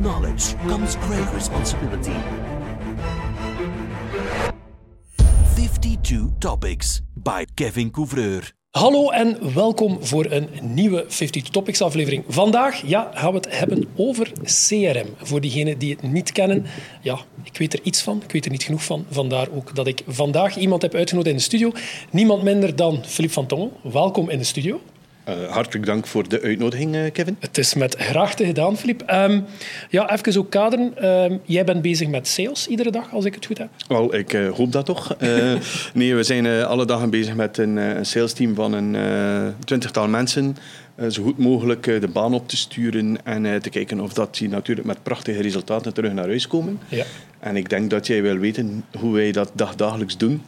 knowledge comes great responsibility. 52 Topics by Kevin Couvreur. Hallo en welkom voor een nieuwe 50 Topics aflevering. Vandaag ja, gaan we het hebben over CRM. Voor diegenen die het niet kennen, ja, ik weet er iets van, ik weet er niet genoeg van. Vandaar ook dat ik vandaag iemand heb uitgenodigd in de studio. Niemand minder dan Philippe van Tongel. Welkom in de studio. Uh, hartelijk dank voor de uitnodiging, uh, Kevin. Het is met graagte gedaan, Filip. Um, ja, even ook kaderen. Um, jij bent bezig met sales iedere dag, als ik het goed heb? Wel, ik uh, hoop dat toch. nee, we zijn alle dagen bezig met een, een salesteam van een twintigtal mensen. zo goed mogelijk de baan op te sturen en te kijken of dat die natuurlijk met prachtige resultaten terug naar huis komen. Ja. En ik denk dat jij wil weten hoe wij dat dagdagelijks doen.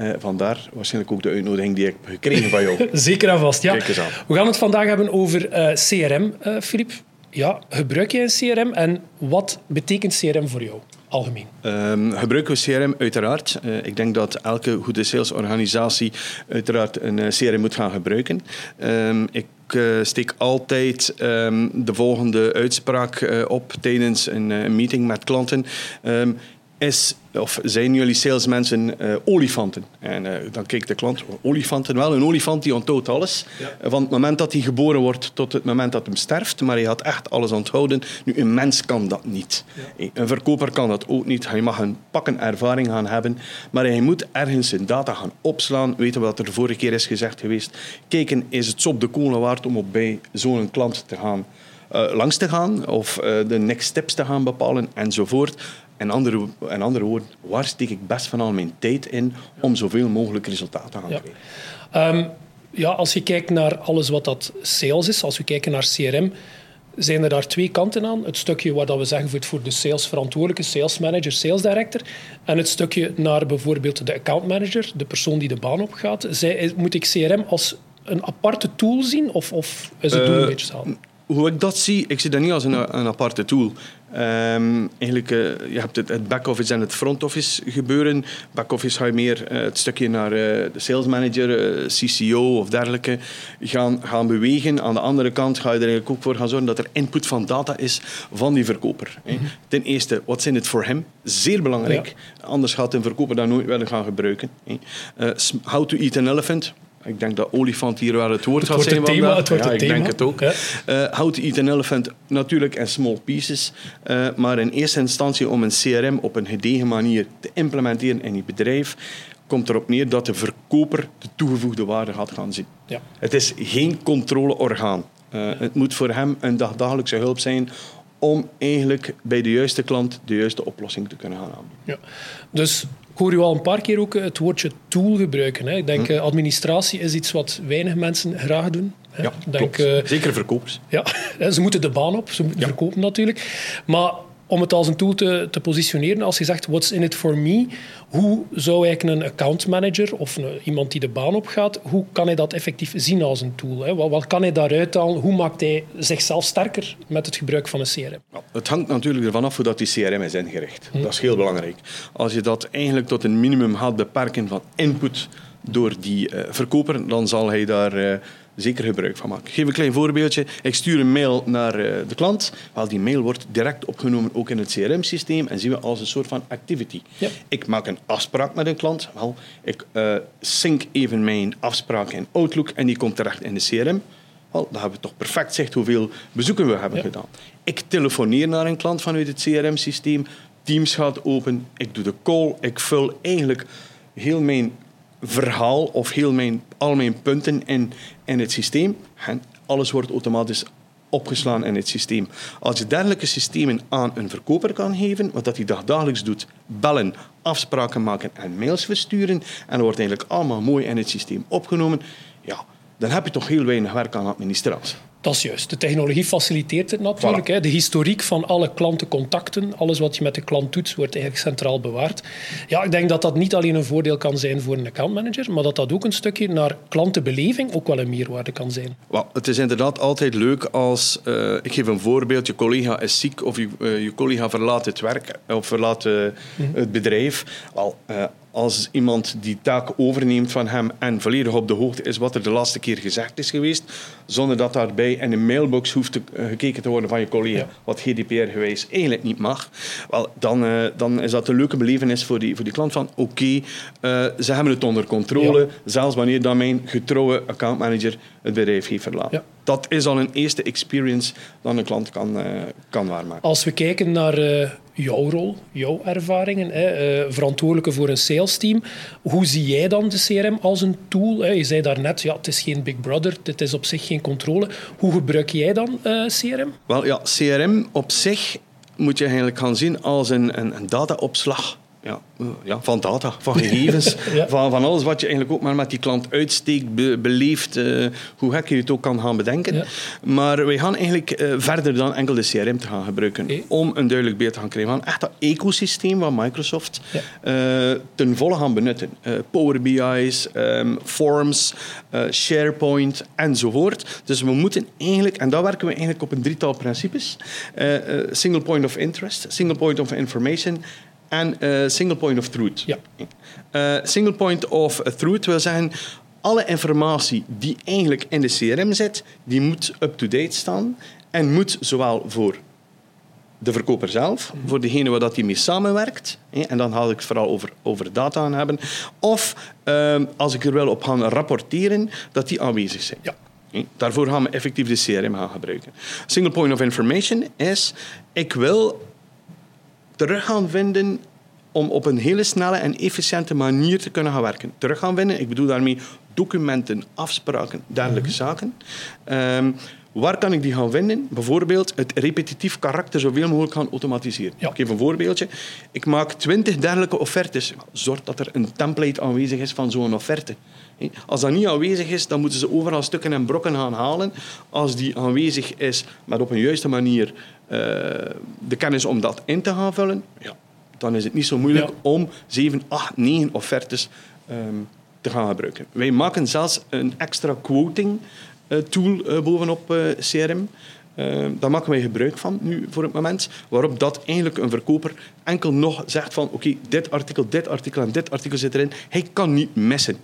Uh, vandaar waarschijnlijk ook de uitnodiging die ik heb gekregen van jou. Zeker en vast, ja. We gaan het vandaag hebben over uh, eh, CRM, uh, Filip. Ja, gebruik jij een CRM en wat betekent CRM voor jou? Algemeen. Um, gebruiken we CRM? Uiteraard. Uh, ik denk dat elke goede salesorganisatie uiteraard een CRM moet gaan gebruiken. Um, ik uh, steek altijd um, de volgende uitspraak uh, op tijdens een, een, meeting met klanten is, of zijn jullie salesmensen uh, olifanten? En uh, dan kijkt de klant, olifanten wel, een olifant die onthoudt alles. Ja. Van het moment dat hij geboren wordt tot het moment dat hij sterft, maar hij had echt alles onthouden. Nu, een mens kan dat niet. Ja. Een verkoper kan dat ook niet. Hij mag een pakken ervaring gaan hebben, maar hij moet ergens zijn data gaan opslaan, weten wat er de vorige keer is gezegd geweest. Kijken, is het op de kolen waard om op bij zo'n klant te gaan uh, langs te gaan of de next steps te gaan bepalen enzovoort. En andere, en andere woorden, waar steek ik best van al mijn tijd in om zoveel mogelijk resultaten te gaan ja. krijgen? Um, ja, als je kijkt naar alles wat dat sales is, als we kijken naar CRM, zijn er daar twee kanten aan. Het stukje waar dat we zeggen voor, voor de salesverantwoordelijke, sales manager, sales director. En het stukje naar bijvoorbeeld de account manager, de persoon die de baan opgaat. Zij, moet ik CRM als een aparte tool zien of, of is het uh, doel een beetje hetzelfde? Hoe ik dat zie, ik zie dat niet als een, een aparte tool. Um, eigenlijk, uh, je hebt het, het back-office en het front-office gebeuren. Back-office ga je meer uh, het stukje naar uh, de sales manager, CCO of dergelijke gaan, gaan bewegen. Aan de andere kant ga je er eigenlijk ook voor gaan zorgen dat er input van data is van die verkoper. Mm -hmm. Ten eerste, wat zijn het voor hem? Zeer belangrijk. Ja. Anders gaat een verkoper dat nooit willen gaan gebruiken. how to eat an elephant ik denk dat olifant hier wel het woord gaat zijn. Thema, het wordt ja, ik thema. denk het ook. Uh, how to eat an elephant, natuurlijk in small pieces. Uh, maar in eerste instantie om een CRM op een gedegen manier te implementeren in je bedrijf, komt erop neer dat de verkoper de toegevoegde waarde gaat gaan zien. Ja. Het is geen controleorgaan. Uh, het moet voor hem een dagdagelijkse hulp zijn om eigenlijk bij de juiste klant de juiste oplossing te kunnen gaan aanbieden. Ja. Dus ik hoor u al een paar keer ook het woordje tool gebruiken. Hè. Ik denk, hm. Eh, administratie is iets wat weinig mensen graag doen. Hè. Ja, denk, uh, Zeker verkopers. Ja, ze moeten de baan op, ze moeten ja. verkopen natuurlijk. Maar om het als een tool te, te, positioneren, als je zegt what's in it for me, hoe zou eigenlijk een account manager of een, iemand die de baan opgaat, hoe kan hij dat effectief zien als een tool? Hè? Wat, wat, kan hij daaruit halen? Hoe maakt hij zichzelf sterker met het gebruik van een CRM? het hangt natuurlijk ervan af hoe dat die CRM is ingericht. Hm. Dat is heel belangrijk. Als je dat eigenlijk tot een minimum gaat beperken van input door die uh, verkoper, dan zal hij daar... Uh, zeker gebruik van maken. Ik geef een klein voorbeeldje. Ik stuur een mail naar eh, de klant. Wel, die mail wordt direct opgenomen ook in het CRM-systeem en zien we als een soort van activity. Ja. Ik maak een afspraak met een klant. Wel, ik uh, sync even mijn afspraak in Outlook en die komt terecht in de CRM. Wel, dan hebben we toch perfect zicht hoeveel bezoeken we hebben gedaan. Ik telefoneer naar een klant vanuit het CRM-systeem. Teams gaat open. Ik doe de call. Ik vul eigenlijk heel mijn verhaal of heel mijn, al mijn punten in, in het systeem. En alles wordt automatisch opgeslaan in het systeem. Als je dergelijke systemen aan een verkoper kan geven, wat dat hij dagelijks doet, bellen, afspraken maken en mails versturen, en dat wordt eigenlijk allemaal mooi in het systeem opgenomen, ja, dan heb je toch heel weinig werk aan administratie. Dat is juist. De technologie faciliteert het natuurlijk. De historiek van alle klantencontacten, alles wat je met de klant doet, wordt eigenlijk centraal bewaard. Ja, ik denk dat dat niet alleen een voordeel kan zijn voor een accountmanager, maar dat dat ook een stukje naar klantenbeleving ook wel een meerwaarde kan zijn. Well, het is inderdaad altijd leuk als, uh, ik geef een voorbeeld, je collega is ziek of je, uh, je collega verlaat het werk of verlaat uh, mm -hmm. het bedrijf. Well, als iemand die taak overneemt van hem en volledig op de hoogte is wat er de laatste keer gezegd is geweest, zonder dat daarbij in een mailbox hoeft te, eh, gekeken te worden van je collega, Ja. wat GDPR-gewijs eigenlijk niet mag, wel, dan, eh, dan is dat een leuke belevenis voor die, voor die klant van oké, eh, ze hebben het onder controle, Ja. zelfs wanneer dan mijn getrouwe accountmanager het bedrijf heeft verlaten. Ja. Dat is al een eerste experience dat een klant kan, kan waarmaken. Als we kijken naar jouw rol, jouw ervaringen, hè, verantwoordelijke voor een sales team, hoe zie jij dan de CRM als een tool? Hè? Je zei daarnet, ja, het is geen Big Brother, het is op zich geen controle. Hoe gebruik jij dan eh, CRM? Wel ja, CRM op zich moet je eigenlijk gaan zien als een, een, een dataopslag. Ja, eh, ja, van data, van gegevens, Ja. van, van alles wat je eigenlijk ook maar met die klant uitsteekt, be- beleeft, eh, hoe gek je het ook kan gaan bedenken. Ja. Maar wij gaan eigenlijk eh, verder dan enkel de CRM te gaan gebruiken om een duidelijk beeld te gaan krijgen van echt dat ecosysteem van Microsoft ten volle gaan benutten. Power BI's, ehm, Forms, SharePoint enzovoort. Dus we moeten eigenlijk, en daar werken we eigenlijk op een drietal principes. Single point of interest, single point of information en eh, single point of truth. Ja. Eh, single point of truth wil zeggen, alle informatie die eigenlijk in de CRM zit, die moet up-to-date staan en moet zowel voor de verkoper zelf, voor degene waar dat die mee samenwerkt, en dan haal ik het vooral over, over data aan hebben, of ehm, als ik er wel op gaan rapporteren, dat die aanwezig zijn. Ja. Daarvoor gaan we effectief de CRM gaan gebruiken. Single point of information is, ik wil terug gaan vinden om op een hele snelle en efficiënte manier te kunnen gaan werken. Terug gaan vinden, ik bedoel daarmee documenten, afspraken, dergelijke zaken. Ehm, waar kan ik die gaan vinden? Bijvoorbeeld het repetitief karakter zoveel mogelijk gaan automatiseren. Ja. Ik geef een voorbeeldje. Ik maak twintig dergelijke offertes. Zorg dat er een template aanwezig is van zo'n offerte. Als dat niet aanwezig is, dan moeten ze overal stukken en brokken gaan halen. Als die aanwezig is, met op een juiste manier eh, de kennis om dat in te gaan vullen, ja, dan is het niet zo moeilijk Ja. om 7, 8, 9 offertes ehm, te gaan gebruiken. Wij maken zelfs een extra quoting eh, tool eh, bovenop CRM. Eh, daar maken wij gebruik van nu voor het moment, waarop dat eigenlijk een verkoper enkel nog zegt van oké, dit artikel, dit artikel en dit artikel zit erin. Hij kan niet missen.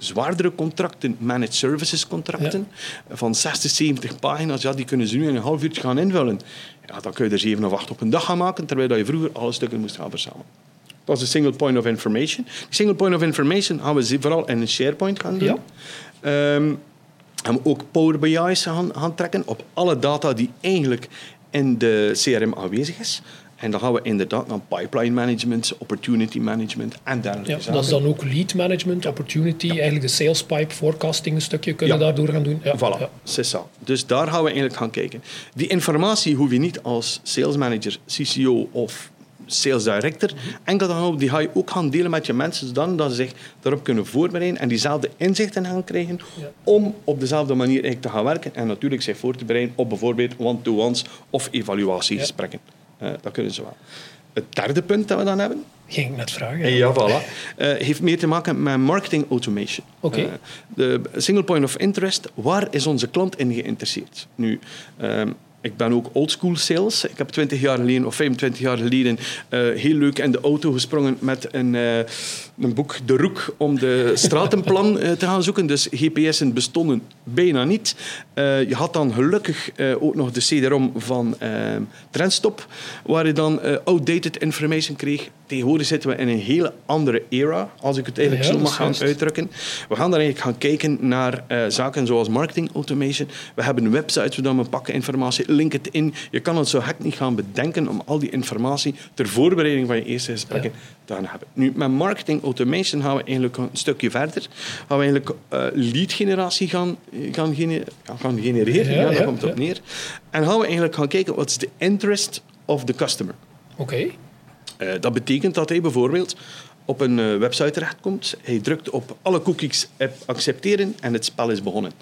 Zwaardere contracten, managed services contracten, van 60, 70 pagina's, ja, die kunnen ze nu in een half uurtje gaan invullen. Ja, dan kun je er 7 of 8 op een dag gaan maken, terwijl dat je vroeger alle stukken moest gaan verzamelen. Dat is de single point of information. Die single point of information gaan we vooral in een SharePoint gaan doen. Ja. Ehm, en we ook Power BI's gaan, gaan trekken op alle data die eigenlijk in de CRM aanwezig is. En dan gaan we inderdaad naar pipeline management, opportunity management en dergelijke Ja, zaken. dat is dan ook lead management, opportunity, eigenlijk de sales pipe, forecasting een stukje kunnen Ja. daardoor gaan doen. Ja, Voilà, ja. c'est ça. Dus daar gaan we eigenlijk gaan kijken. Die informatie hoef je niet als sales manager, CCO of sales director enkel gaan, die ga je ook gaan delen met je mensen, zodat dat ze zich daarop kunnen voorbereiden en diezelfde inzichten gaan krijgen Ja. om op dezelfde manier eigenlijk te gaan werken en natuurlijk zich voor te bereiden op bijvoorbeeld one-to-ones of evaluatiegesprekken. Dat kunnen ze wel. Het derde punt dat we dan hebben, Ging ik net vragen. ja, voilà. Eh, heeft meer te maken met marketing automation. Oké. Eh, de single point of interest, waar is onze klant in geïnteresseerd? Nu, ehm, ik ben ook oldschool sales. Ik heb 20 jaar geleden of 25 jaar geleden eh, heel leuk in de auto gesprongen met een, eh, een boek De Roek om de stratenplan eh, te gaan zoeken. Dus GPS'en bestonden bijna niet. Je had dan gelukkig ook nog de CD-ROM van Trendstop, waar je dan outdated information kreeg. Tegenwoordig zitten we in een hele andere era, als ik het eigenlijk Ja, zo mag gaan uitdrukken. We gaan dan eigenlijk gaan kijken naar zaken zoals marketing automation. We hebben websites waar we pakken informatie, link het in. Je kan het zo gek niet gaan bedenken om al die informatie ter voorbereiding van je eerste gesprekken te gaan hebben. Nu, met marketing automation gaan we eigenlijk een stukje verder. Gaan we eigenlijk eh, lead generatie gaan, ja, gaan genereren. Ja, Ja, daar komt het op neer. En gaan we eigenlijk gaan kijken wat is de interest of the customer. Oké. Eh, dat betekent dat hij bijvoorbeeld op een eh, website terechtkomt. Hij drukt op alle cookies accepteren en het spel is begonnen.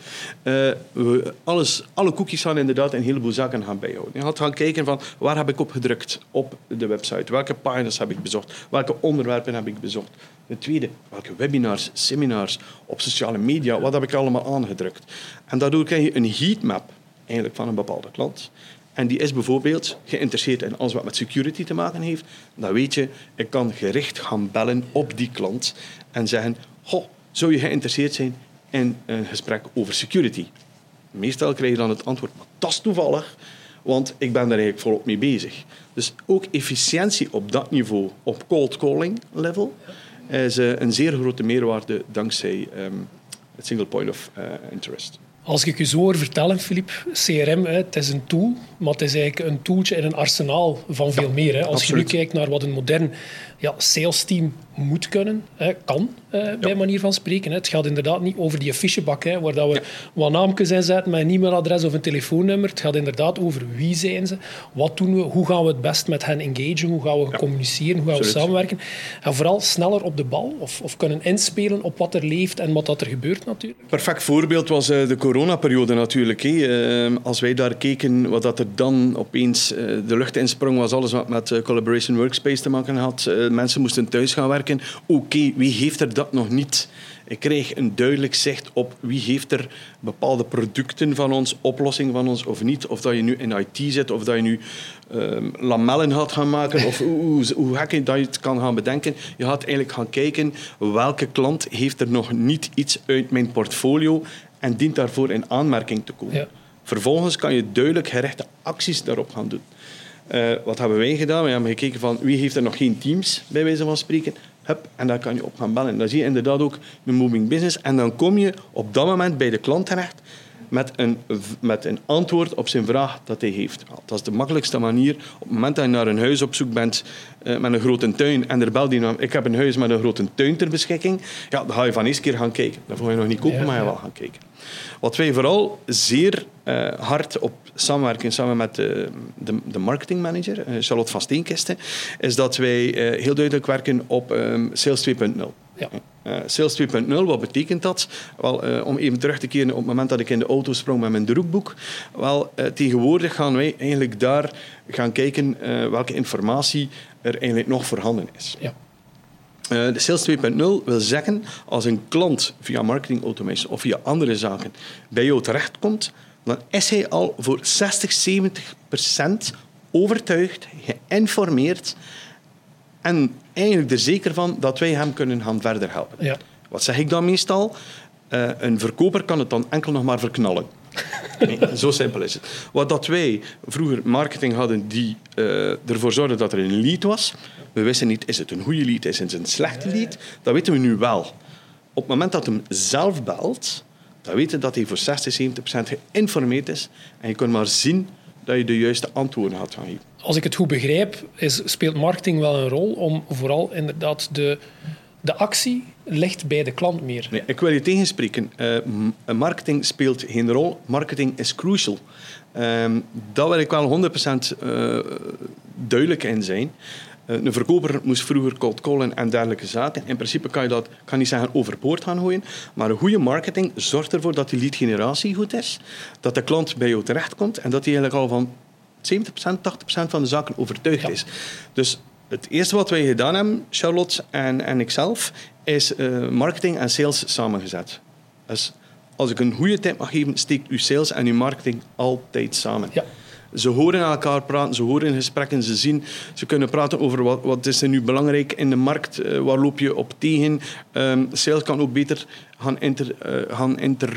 Eh, we, alles, alle cookies gaan inderdaad een heleboel zaken gaan bijhouden. Je gaat gaan kijken van waar heb ik op gedrukt op de website? Welke pagina's heb ik bezocht? Welke onderwerpen heb ik bezocht? Ten tweede, welke webinars, seminars, op sociale media, wat heb ik allemaal aangedrukt? En daardoor krijg je een heatmap eigenlijk van een bepaalde klant. En die is bijvoorbeeld geïnteresseerd in alles wat met security te maken heeft. Dan weet je, ik kan gericht gaan bellen op die klant en zeggen: Goh, zou je geïnteresseerd zijn in een gesprek over security? Meestal krijg je dan het antwoord, maar dat is toevallig, want ik ben daar eigenlijk volop mee bezig. Dus ook efficiëntie op dat niveau, op cold calling level, is uh, een zeer grote meerwaarde dankzij um, het single point of uh, interest. Als ik je zo hoor vertellen, Filip, CRM, hè, het is een tool, maar het is eigenlijk een tooltje in een arsenaal van veel meer. Hè. Als Absoluut. je nu kijkt naar wat een modern ja, sales team moet kunnen, hè, kan, eh, bij manier van spreken. Hè. Het gaat inderdaad niet over die fichebak, hè, waar dat we ja. wat naamjes in zetten met een e-mailadres of een telefoonnummer. Het gaat inderdaad over wie zijn ze, wat doen we, hoe gaan we het best met hen engagen, hoe gaan we communiceren, hoe gaan we samenwerken. En vooral sneller op de bal of, of kunnen inspelen op wat er leeft en wat dat er gebeurt natuurlijk. Perfect voorbeeld was uh, de coronaperiode natuurlijk. Uh, als wij daar keken, wat dat er dan opeens uh, de lucht insprong, was alles wat met Collaboration Workspace te maken had. mensen moesten thuis gaan werken. Oké, wie heeft er dat nog niet? Ik kreeg een duidelijk zicht op wie heeft er bepaalde producten van ons, oplossingen van ons of niet. Of dat je nu in IT zit, of dat je nu um, lamellen gaat gaan maken, of hoe, hoe gek dat je het kan gaan bedenken. Je gaat eigenlijk gaan kijken welke klant heeft er nog niet iets uit mijn portfolio en dient daarvoor in aanmerking te komen. Ja. Vervolgens kan je duidelijk gerichte acties daarop gaan doen. Uh, wat hebben wij gedaan? We hebben gekeken van wie heeft er nog geen teams, bij wijze van spreken. Hup, en daar kan je op gaan bellen. Dan zie je inderdaad ook de moving business. En dan kom je op dat moment bij de klant terecht met een, met een antwoord op zijn vraag dat hij heeft. Dat is de makkelijkste manier. Op het moment dat je naar een huis op zoek bent uh, met een grote tuin en er belt die ik heb een huis met een grote tuin ter beschikking, ja, dan ga je van eens keer gaan kijken. Dan ga je nog niet kopen, maar je wel gaan kijken. Wat wij vooral zeer uh, hard op samenwerken, samen met de, de, de marketingmanager, uh, Charlotte van Steenkisten, is dat wij heel duidelijk werken op um, Sales 2.0. Ja. Uh, Sales 2.0, wat betekent dat? Wel, uh, om even terug te keren op het moment dat ik in de auto sprong met mijn drukboek. Wel, uh, tegenwoordig gaan wij eigenlijk daar gaan kijken welke informatie er eigenlijk nog voorhanden is. Ja. de Sales 2.0 wil zeggen, als een klant via marketing automation of via andere zaken bij jou terechtkomt, dan is hij al voor 60, 70 procent overtuigd, geïnformeerd en eigenlijk er zeker van dat wij hem kunnen gaan verder helpen. Ja. Wat zeg ik dan meestal? Uh, een verkoper kan het dan enkel nog maar verknallen. Nee, zo simpel is het. Wat dat wij vroeger marketing hadden die uh, ervoor zorgde dat er een lead was. We wisten niet, is het een goede lead, is het een slechte lead? Dat weten we nu wel. Op het moment dat hem zelf belt, dan weten we dat hij voor 60, 70 procent geïnformeerd is. En je kunt maar zien dat je de juiste antwoorden had van geven als ik het goed begrijp, is, speelt marketing wel een rol om vooral inderdaad de, de actie ligt bij de klant meer. Nee, ik wil je tegenspreken. Uh, marketing speelt geen rol. Marketing is crucial. Uh, daar wil ik wel 100% uh, duidelijk in zijn. Uh, een verkoper moest vroeger cold callen en dergelijke zaken. In principe kan je dat, kan niet zeggen, overboord gaan gooien. Maar een goede marketing zorgt ervoor dat die lead generatie goed is. Dat de klant bij jou terechtkomt en dat hij eigenlijk al van 70%, 80% van de zaken overtuigd is. Dus het eerste wat wij gedaan hebben, Charlotte en, en ikzelf, is uh, marketing en sales samengezet. Dus als ik een goede tip mag geven, steekt uw sales en uw marketing altijd samen. Ja. Ze horen elkaar praten, ze horen gesprekken, ze zien, ze kunnen praten over wat, wat is er nu belangrijk in de markt, uh, waar loop je op tegen. Um, sales kan ook beter gaan, inter, uh, gaan inter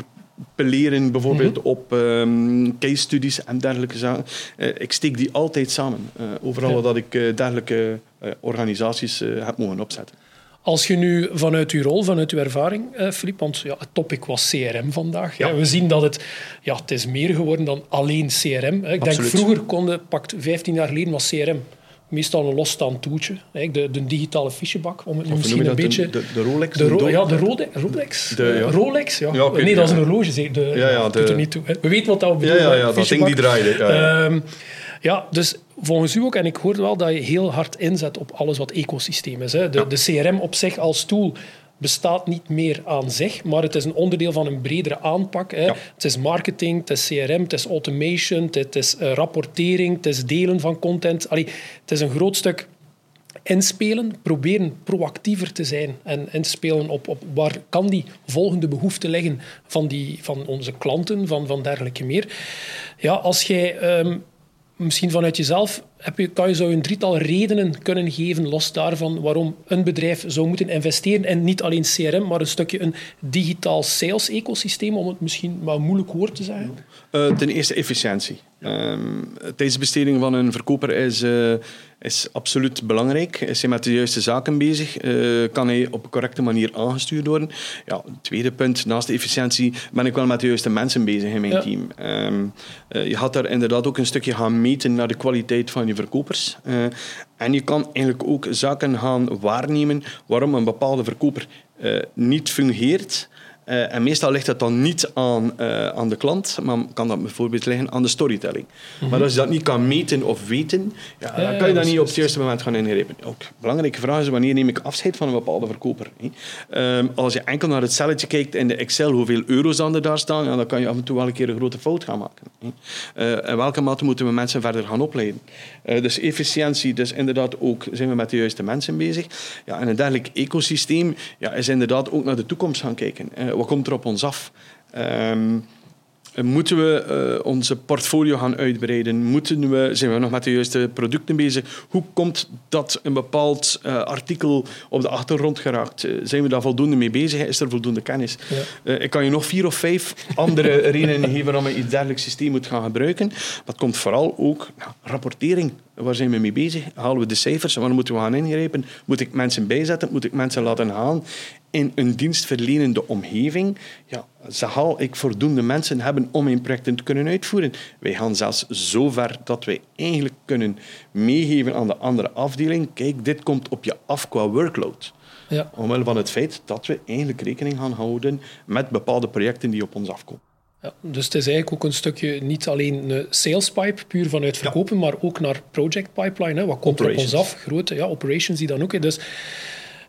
peleren, bijvoorbeeld mhm. op um, case studies en dergelijke zaken. Uh, ik steek die altijd samen. Overal ja. dat ik dergelijke organisaties heb mogen opzetten. Als je nu vanuit uw rol, vanuit uw ervaring, Filip, want ja, het topic was CRM vandaag. Ja. We zien dat het, ja, het is meer geworden dan alleen CRM. Ik denk vroeger konden, pakt 15 jaar geleden was CRM meestal een losstaand toeltje. De, de digitale fichebak, om het misschien een beetje... De, de, Rolex? De Ro ja, de Rode, Rolex. De, ja. Rolex, ja. ja nee, dat is een horloge. De, ja, ja, de, doet er niet toe. We weten wat dat bedoelt. Ja, ja, dat ding die draaide. Ja, ja. Um, ja, dus volgens u ook, en ik hoorde wel dat je heel hard inzet op alles wat ecosysteem is. Hè. De, de CRM op zich als tool bestaat niet meer aan zich, maar het is een onderdeel van een bredere aanpak. Hè. Het is marketing, het is CRM, het is automation, het is uh, rapportering, het is delen van content. Allee, het is een groot stuk inspelen, proberen proactiever te zijn en inspelen op, op waar kan die volgende behoefte liggen van, die, van onze klanten, van, van dergelijke meer. Ja, als jij um, misschien vanuit jezelf, heb je, kan je, zou je een drietal redenen kunnen geven, los daarvan, waarom een bedrijf zou moeten investeren in niet alleen CRM, maar een stukje een digitaal sales-ecosysteem, om het misschien maar een moeilijk woord te zeggen? Uh, ten eerste efficiëntie. Um, tijdsbesteding van een verkoper is, uh, is absoluut belangrijk. Is hij met de juiste zaken bezig? Uh, kan hij op een correcte manier aangestuurd worden? Ja, tweede punt, naast de efficiëntie ben ik wel met de juiste mensen bezig in mijn ja. team. Um, je gaat daar inderdaad ook een stukje gaan meten naar de kwaliteit van je verkopers. en je kan eigenlijk ook zaken gaan waarnemen waarom een bepaalde verkoper niet fungeert uh, en meestal ligt dat dan niet aan, uh, aan de klant, maar kan dat bijvoorbeeld liggen aan de storytelling. Mm-hmm. Maar als je dat niet kan meten of weten, ja, ja, dan kan je dat niet op het juiste moment gaan ingrijpen. Ook een belangrijke vraag is, wanneer neem ik afscheid van een bepaalde verkoper? Um, als je enkel naar het celletje kijkt in de Excel, hoeveel euro's dan er daar staan, ja, dan kan je af en toe wel een keer een grote fout gaan maken. Uh, in welke mate moeten we mensen verder gaan opleiden? dus efficiëntie, dus inderdaad ook zijn we met de juiste mensen bezig. Ja, en een dergelijk ecosysteem ja, is inderdaad ook naar de toekomst gaan kijken wat komt er op ons af? Um, Moeten we uh, onze portfolio gaan uitbreiden? Moeten we, zijn we nog met de juiste producten bezig? Hoe komt dat een bepaald uh, artikel op de achtergrond geraakt? Uh, zijn we daar voldoende mee bezig? Is er voldoende kennis? Ja. ik kan je nog vier of vijf andere redenen geven waarom je iets dergelijks systeem moet gaan gebruiken. Maar het komt vooral ook nou, rapportering. Waar zijn we mee bezig? Halen we de cijfers? Waar moeten we gaan ingrijpen? Moet ik mensen bijzetten? Moet ik mensen laten gaan? In een dienstverlenende omgeving, ja, zal ik voldoende mensen hebben om mijn projecten te kunnen uitvoeren. Wij gaan zelfs zo ver dat wij eigenlijk kunnen meegeven aan de andere afdeling, kijk, dit komt op je af qua workload. Ja. Omwille van het feit dat we eigenlijk rekening gaan houden met bepaalde projecten die op ons afkomen. Ja, dus het is eigenlijk ook een stukje niet alleen een sales pipe, puur vanuit verkopen, ja. maar ook naar project pipeline. Hè. Wat komt er op ons af? Grote ja, operations die dan ook. Hè. Dus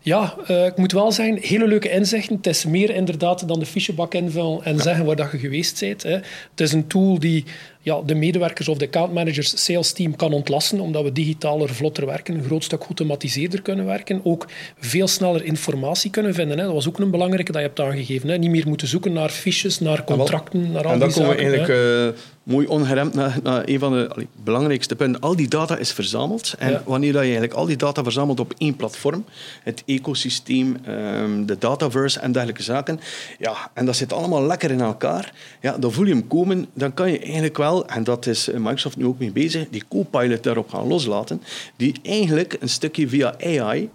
ja, uh, ik moet wel zeggen, hele leuke inzichten. Het is meer inderdaad dan de fichebak invullen en zeggen waar dat je geweest bent. Hè. Het is een tool die ja, de medewerkers of de accountmanagers sales team kan ontlasten, omdat we digitaler, vlotter werken, een groot stuk automatiseerder kunnen werken, ook veel sneller informatie kunnen vinden. Hè. Dat was ook een belangrijke dat je hebt aangegeven. Hè. Niet meer moeten zoeken naar fiches, naar contracten, naar al en die zaken. En dan komen we eigenlijk uh, mooi ongeremd naar, naar, een van de allee, belangrijkste punten. Al die data is verzameld. En ja. wanneer dat je eigenlijk al die data verzamelt op één platform, het ecosysteem, um, de dataverse en dergelijke zaken, ja, en dat zit allemaal lekker in elkaar, ja, dan voel je hem komen, dan kan je eigenlijk wel en dat is Microsoft nu ook mee bezig, die Copilot daarop gaan loslaten, die eigenlijk een stukje via AI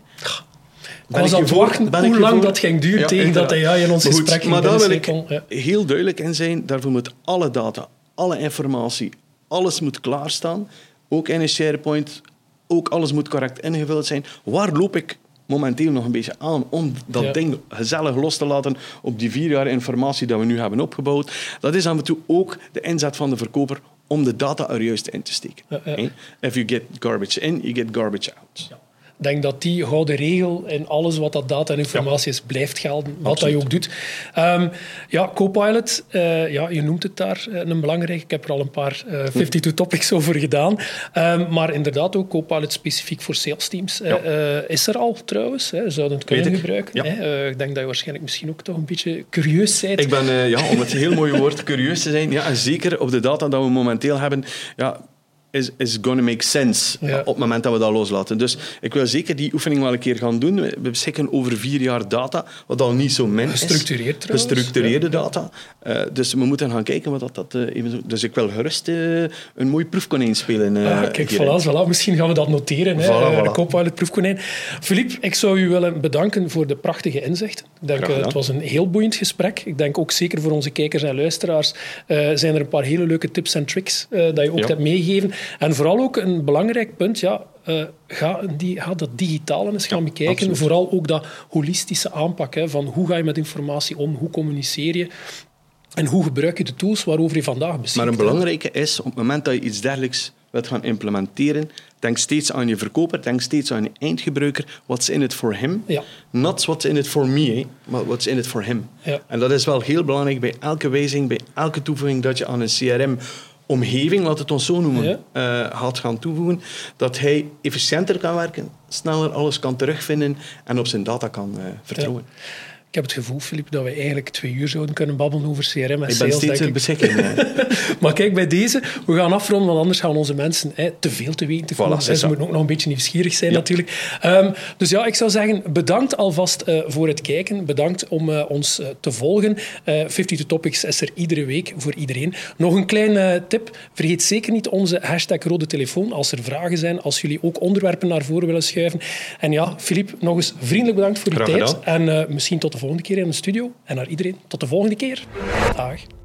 ik was aan het wachten hoe lang dat ging duren ja, tegen dat AI in ons maar gesprek ging Maar daar wil ik ja. heel duidelijk in zijn. Daarvoor moet alle data, alle informatie, alles moet klaarstaan. Ook in een SharePoint, ook alles moet correct ingevuld zijn. Waar loop ik momenteel nog een beetje aan om dat ja. ding gezellig los te laten op die vier jaar informatie dat we nu hebben opgebouwd. Dat is af en toe ook de inzet van de verkoper om de data er juist in te steken. Ja, ja. If you get garbage in, you get garbage out denk dat die gouden regel in alles wat dat data en informatie is, blijft gelden. Wat Absoluut. dat je ook doet. Um, ja, Copilot, uh, ja, je noemt het daar uh, een belangrijk. Ik heb er al een paar uh, 52 topics over gedaan. Um, maar inderdaad ook Copilot specifiek voor sales teams. Ja. Uh, is er al trouwens. Hè, zouden het kunnen gebruiken. Ja. Hè? ik denk dat je waarschijnlijk misschien ook toch een beetje curieus bent. Ik ben, ja, om het heel mooie woord curieus te zijn. Ja, en zeker op de data dat we momenteel hebben. Ja, is, is gonna make sense ja. op het moment dat we dat loslaten. Dus ik wil zeker die oefening wel een keer gaan doen. We beschikken over vier jaar data, wat al niet zo min is. Gestructureerd trouwens. Gestructureerde data. Uh, dus we moeten gaan kijken wat dat, dat uh. Dus ik wil gerust uh, een mooi proefkonijn spelen. Ah, kijk, voilà, voilà, Misschien gaan we dat noteren. Voilà, hè, voilà. Proefkonijn. Philippe, ik zou u willen bedanken voor de prachtige inzicht. Ik denk, het was een heel boeiend gesprek. Ik denk ook zeker voor onze kijkers en luisteraars zijn er een paar hele leuke tips en tricks dat je ook hebt meegegeven. En vooral ook een belangrijk punt, ja, uh, ga, die, ga dat digitale eens gaan ja, bekijken. Absoluut. Vooral ook dat holistische aanpak hè, van hoe ga je met informatie om, hoe communiceer je. En hoe gebruik je de tools waarover je vandaag beschikt? Maar een belangrijke is, op het moment dat je iets dergelijks wilt gaan implementeren, denk steeds aan je verkoper, denk steeds aan je eindgebruiker. What's in it for him? Ja. Not what's in it for me, maar what's in it for him. Ja. En dat is wel heel belangrijk bij elke wijziging, bij elke toevoeging dat je aan een CRM omgeving, laat het ons zo noemen, ja. uh, gaat gaan toevoegen, dat hij efficiënter kan werken, sneller alles kan terugvinden en op zijn data kan uh, vertrouwen. Ja. Ik heb het gevoel, Filip, dat we eigenlijk twee uur zouden kunnen babbelen over CRM en Ik ben sales. steeds denk in ik. beschikking. Maar kijk, bij deze, we gaan afronden, want anders gaan onze mensen hè, te veel te weten komen. Voilà, Ze moeten ook nog een beetje nieuwsgierig zijn, natuurlijk. Ehm, dus ja, ik zou zeggen, bedankt alvast eh, voor het kijken. Bedankt om eh, ons eh, te volgen. Eh 52 Topics is er iedere week voor iedereen. Nog een kleine tip. Vergeet zeker niet onze hashtag rode telefoon als er vragen zijn, als jullie ook onderwerpen naar voren willen schuiven. En ja, Filip, nog eens vriendelijk bedankt voor je tijd. En misschien tot de volgende keer in de studio. En naar iedereen, tot de volgende keer. Dag.